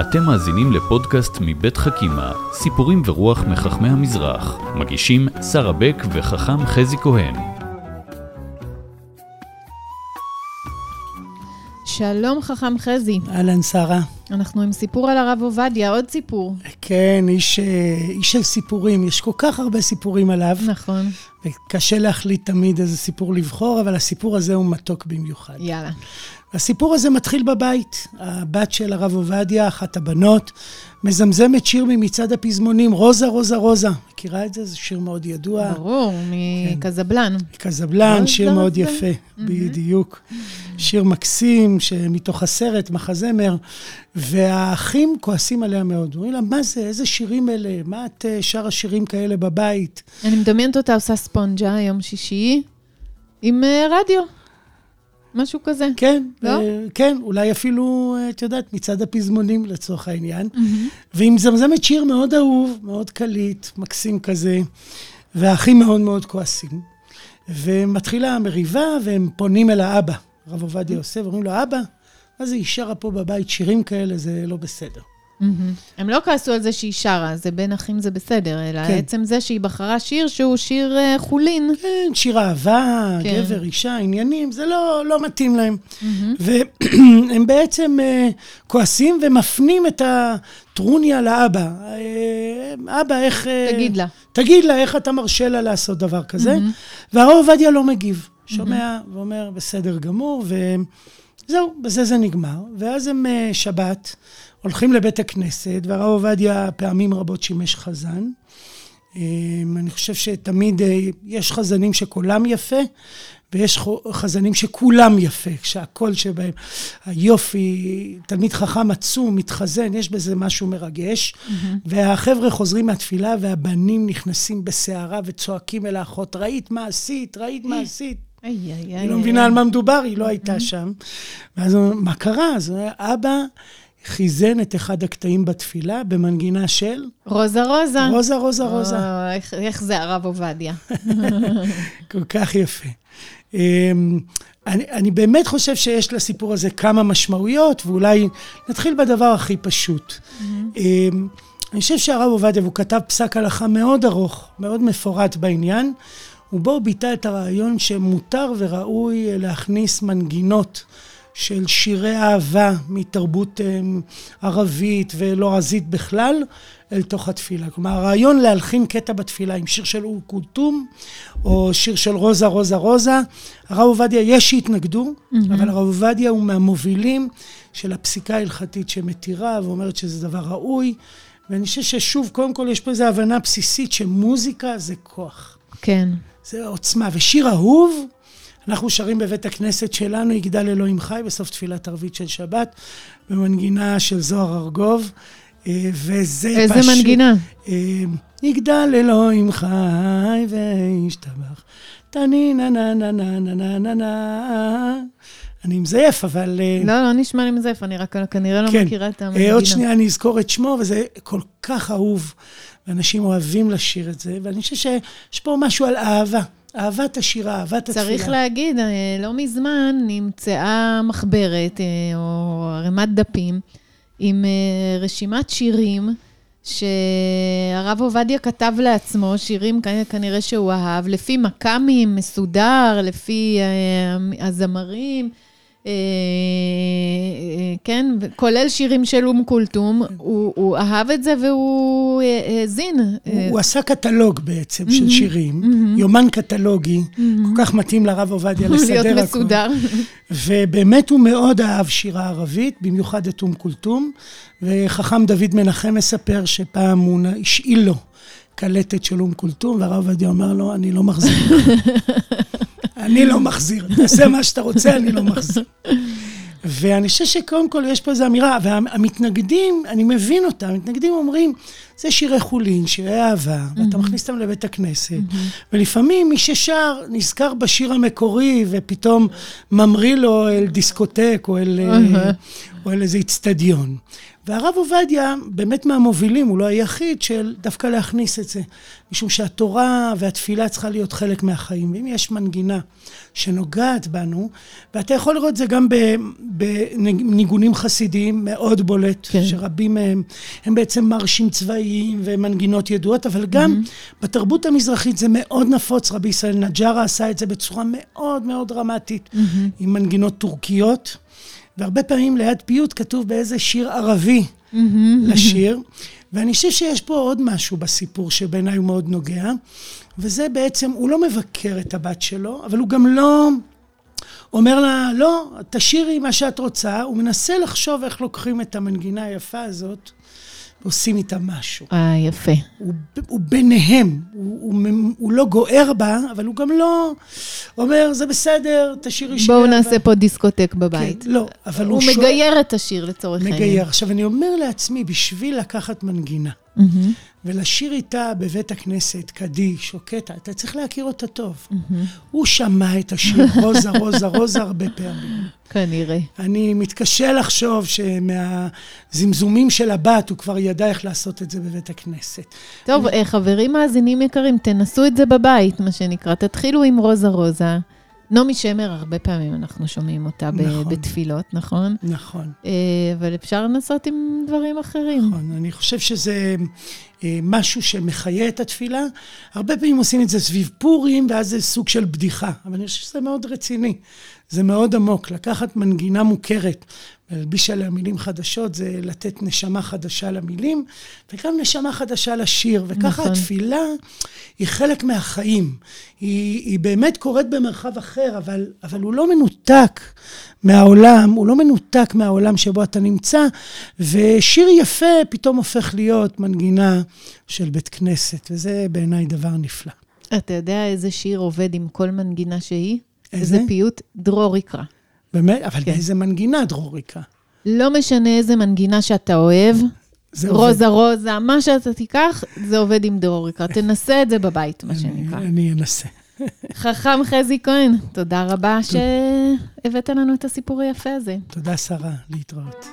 אתם מאזינים לפודקאסט מבית חכימה, סיפורים ורוח מחכמי המזרח. מגישים שרה בק וחכם חזי כהן. שלום חכם חזי, אהלן, שרה. אנחנו עם סיפור על הרב עובדיה, עוד סיפור. כן, איש, אה, איש של סיפורים. יש כל כך הרבה סיפורים עליו, נכון, וקשה להחליט תמיד איזה סיפור לבחור, אבל הסיפור הזה הוא מתוק במיוחד. יאללה. הסיפור הזה מתחיל בבית. הבת של הרב עובדיה, אחת הבנות, מזמזמת שיר ממצעד הפזמונים, רוזה, רוזה, רוזה. מכירה את זה? זה שיר מאוד ידוע. ברור, מקזבלן. קזבלן, רוזה, שיר מאוד. יפה, בדיוק. שיר מקסים, שמתוך הסרט, מחזמר, והאחים כועסים עליה מאוד. אומרים לה, מה זה, איזה שירים אלה? מה את אה, שרה שירים כאלה בבית? אני מדמיינת אותה עושה ספונג'ה יום שישי עם אה, רדיו, משהו כזה. כן, לא? אה, כן, אולי אפילו, אה, את יודעת, מצעד הפזמונים לצורך העניין. והיא מזמזמת שיר מאוד אהוב, מאוד קליט, מקסים כזה, והאחים מאוד מאוד כועסים. ומתחילה המריבה, והם פונים אל האבא, הרב עובדיה יוסף, ואומרים לו, אבא, מה זה, היא שרה פה בבית שירים כאלה, זה לא בסדר. הם לא כעסו על זה שהיא שרה, זה בין אחים זה בסדר, אלא כן. עצם זה שהיא בחרה שיר שהוא שיר אה, חולין. כן, שיר אהבה, כן. גבר, אישה, עניינים, זה לא, לא מתאים להם. והם בעצם אה, כועסים ומפנים את הטרוניה לאבא. אה, אבא, איך... תגיד לה. תגיד לה, איך אתה מרשה לה לעשות דבר כזה? והרב עובדיה לא מגיב. שומע ואומר, בסדר גמור, וזהו, בזה זה נגמר. ואז הם אה, שבת, הולכים לבית הכנסת, והרב עובדיה פעמים רבות שימש חזן. אה, אני חושב שתמיד אה, יש חזנים שקולם יפה, ויש חזנים שכולם יפה, כשהקול שבהם, היופי, תלמיד חכם עצום, מתחזן, יש בזה משהו מרגש. והחבר'ה חוזרים מהתפילה, והבנים נכנסים בסערה וצועקים אל האחות, ראית מה עשית? ראית מה עשית? איי, איי. היא לא מבינה על מה מדובר, היא לא הייתה שם. ואז הוא מה קרה? אז אבא חיזן את אחד הקטעים בתפילה במנגינה של רוזה רוזה. רוזה, רוזה, רוזה. איך- איך זה הרב עובדיה. כל כך יפה. אמ, אני, אני באמת חושב שיש לסיפור הזה כמה משמעויות, ואולי נתחיל בדבר הכי פשוט. אמ, אני חושב שהרב עובדיה, והוא כתב פסק הלכה מאוד ארוך, מאוד מפורט בעניין, ובו הוא ביטא את הרעיון שמותר וראוי להכניס מנגינות של שירי אהבה מתרבות אמ, ערבית ולועזית בכלל, אל תוך התפילה. כלומר, הרעיון להלחין קטע בתפילה עם שיר של אור קולטום, או שיר של רוזה, רוזה, רוזה, הרב עובדיה, יש שהתנגדו, אבל הרב עובדיה הוא מהמובילים של הפסיקה ההלכתית שמתירה ואומרת שזה דבר ראוי. ואני חושב ששוב, קודם כל יש פה איזו הבנה בסיסית שמוזיקה זה כוח. כן. זה עוצמה. ושיר אהוב, אנחנו שרים בבית הכנסת שלנו, יגדל אלוהים חי, בסוף תפילת ערבית של שבת, במנגינה של זוהר ארגוב. אה, וזה פשוט... איזה מנגינה? אה, יגדל אלוהים חי וישתבח. טה נה נה נה נה נה נה נה אני מזייף, אבל... אה, לא, לא נשמע לי מזייף, אני רק כנראה לא כן. מכירה את אה, המנגינה. עוד שנייה אני אזכור את שמו, וזה כל כך אהוב, ואנשים אוהבים לשיר את זה, ואני חושב שיש פה משהו על אהבה. אהבת השירה, אהבת התפילה. צריך להגיד, אה, לא מזמן נמצאה מחברת או ערימת דפים עם רשימת שירים שהרב עובדיה כתב לעצמו, שירים כנראה שהוא אהב, לפי מכ"מים, מסודר, לפי הזמרים. אה, אה, כן, כולל שירים של אום כולתום, הוא, הוא אהב את זה והוא אה, האזין. הוא, הוא עשה קטלוג בעצם של שירים, יומן קטלוגי, כל כך מתאים לרב עובדיה לסדר להיות הכל. מסודר. ובאמת הוא מאוד אהב שירה ערבית, במיוחד את אום כולתום, וחכם דוד מנחם מספר שפעם הוא השאיל לו קלטת של אום כולתום, והרב עובדיה אומר לו, אני לא מחזיר. אני לא מחזיר, תעשה מה שאתה רוצה, אני לא מחזיר. ואני חושב שקודם כל יש פה איזו אמירה, והמתנגדים, אני מבין אותם, המתנגדים אומרים, זה שירי חולין, שירי אהבה, ואתה מכניס אותם לבית הכנסת, ולפעמים מי ששר נזכר בשיר המקורי, ופתאום ממריא לו אל דיסקוטק, או אל, אה, או אל איזה איצטדיון. והרב עובדיה, באמת מהמובילים, הוא לא היחיד, של דווקא להכניס את זה. משום שהתורה והתפילה צריכה להיות חלק מהחיים. ואם יש מנגינה שנוגעת בנו, ואתה יכול לראות את זה גם בניגונים חסידיים מאוד בולט, כן. שרבים מהם הם בעצם מרשים צבאיים ומנגינות ידועות, אבל גם mm-hmm. בתרבות המזרחית זה מאוד נפוץ. רבי ישראל נג'ארה עשה את זה בצורה מאוד מאוד דרמטית, mm-hmm. עם מנגינות טורקיות. והרבה פעמים ליד פיוט כתוב באיזה שיר ערבי mm-hmm. לשיר. ואני חושב שיש פה עוד משהו בסיפור שבעיניי הוא מאוד נוגע, וזה בעצם, הוא לא מבקר את הבת שלו, אבל הוא גם לא אומר לה, לא, תשאירי מה שאת רוצה, הוא מנסה לחשוב איך לוקחים את המנגינה היפה הזאת ועושים איתה משהו. אה, יפה. הוא, הוא ביניהם, הוא, הוא, הוא לא גוער בה, אבל הוא גם לא אומר, זה בסדר, תשאירי שיר. בואו נעשה פה דיסקוטק בבית. כן, לא, אבל הוא, הוא שואל... הוא מגייר את השיר לצורך העניין. מגייר. עכשיו, אני אומר לעצמי, בשביל לקחת מנגינה, mm-hmm. ולשיר איתה בבית הכנסת, קדיש או קטע, אתה צריך להכיר אותה טוב. Mm-hmm. הוא שמע את השיר רוזה, רוזה, רוזה הרבה פעמים. כנראה. אני מתקשה לחשוב שמהזמזומים של הבת הוא כבר ידע איך לעשות את זה בבית הכנסת. טוב. אה, חברים מאזינים יקרים, תנסו את זה בבית, מה שנקרא. תתחילו עם רוזה רוזה. נעמי שמר, הרבה פעמים אנחנו שומעים אותה נכון, בתפילות, נכון? נכון. אה, אבל אפשר לנסות עם דברים אחרים. נכון, אני חושב שזה אה, משהו שמחיה את התפילה. הרבה פעמים עושים את זה סביב פורים, ואז זה סוג של בדיחה, אבל אני חושב שזה מאוד רציני. זה מאוד עמוק. לקחת מנגינה מוכרת ולהלביש עליה מילים חדשות, זה לתת נשמה חדשה למילים, וגם נשמה חדשה לשיר. וככה נכון. התפילה היא חלק מהחיים. היא, היא באמת קורית במרחב אחר, אבל, אבל הוא לא מנותק מהעולם, הוא לא מנותק מהעולם שבו אתה נמצא, ושיר יפה פתאום הופך להיות מנגינה של בית כנסת, וזה בעיניי דבר נפלא. אתה יודע איזה שיר עובד עם כל מנגינה שהיא? איזה? איזה פיוט? דרור יקרא. באמת? אבל כן. באיזה מנגינה דרור יקרא? לא משנה איזה מנגינה שאתה אוהב, רוזה עובד. רוזה, מה שאתה תיקח, זה עובד עם דרור יקרא. תנסה את זה בבית, מה שנקרא. אני אנסה. חכם חזי כהן, תודה רבה שהבאת לנו את הסיפור היפה הזה. תודה, שרה, להתראות.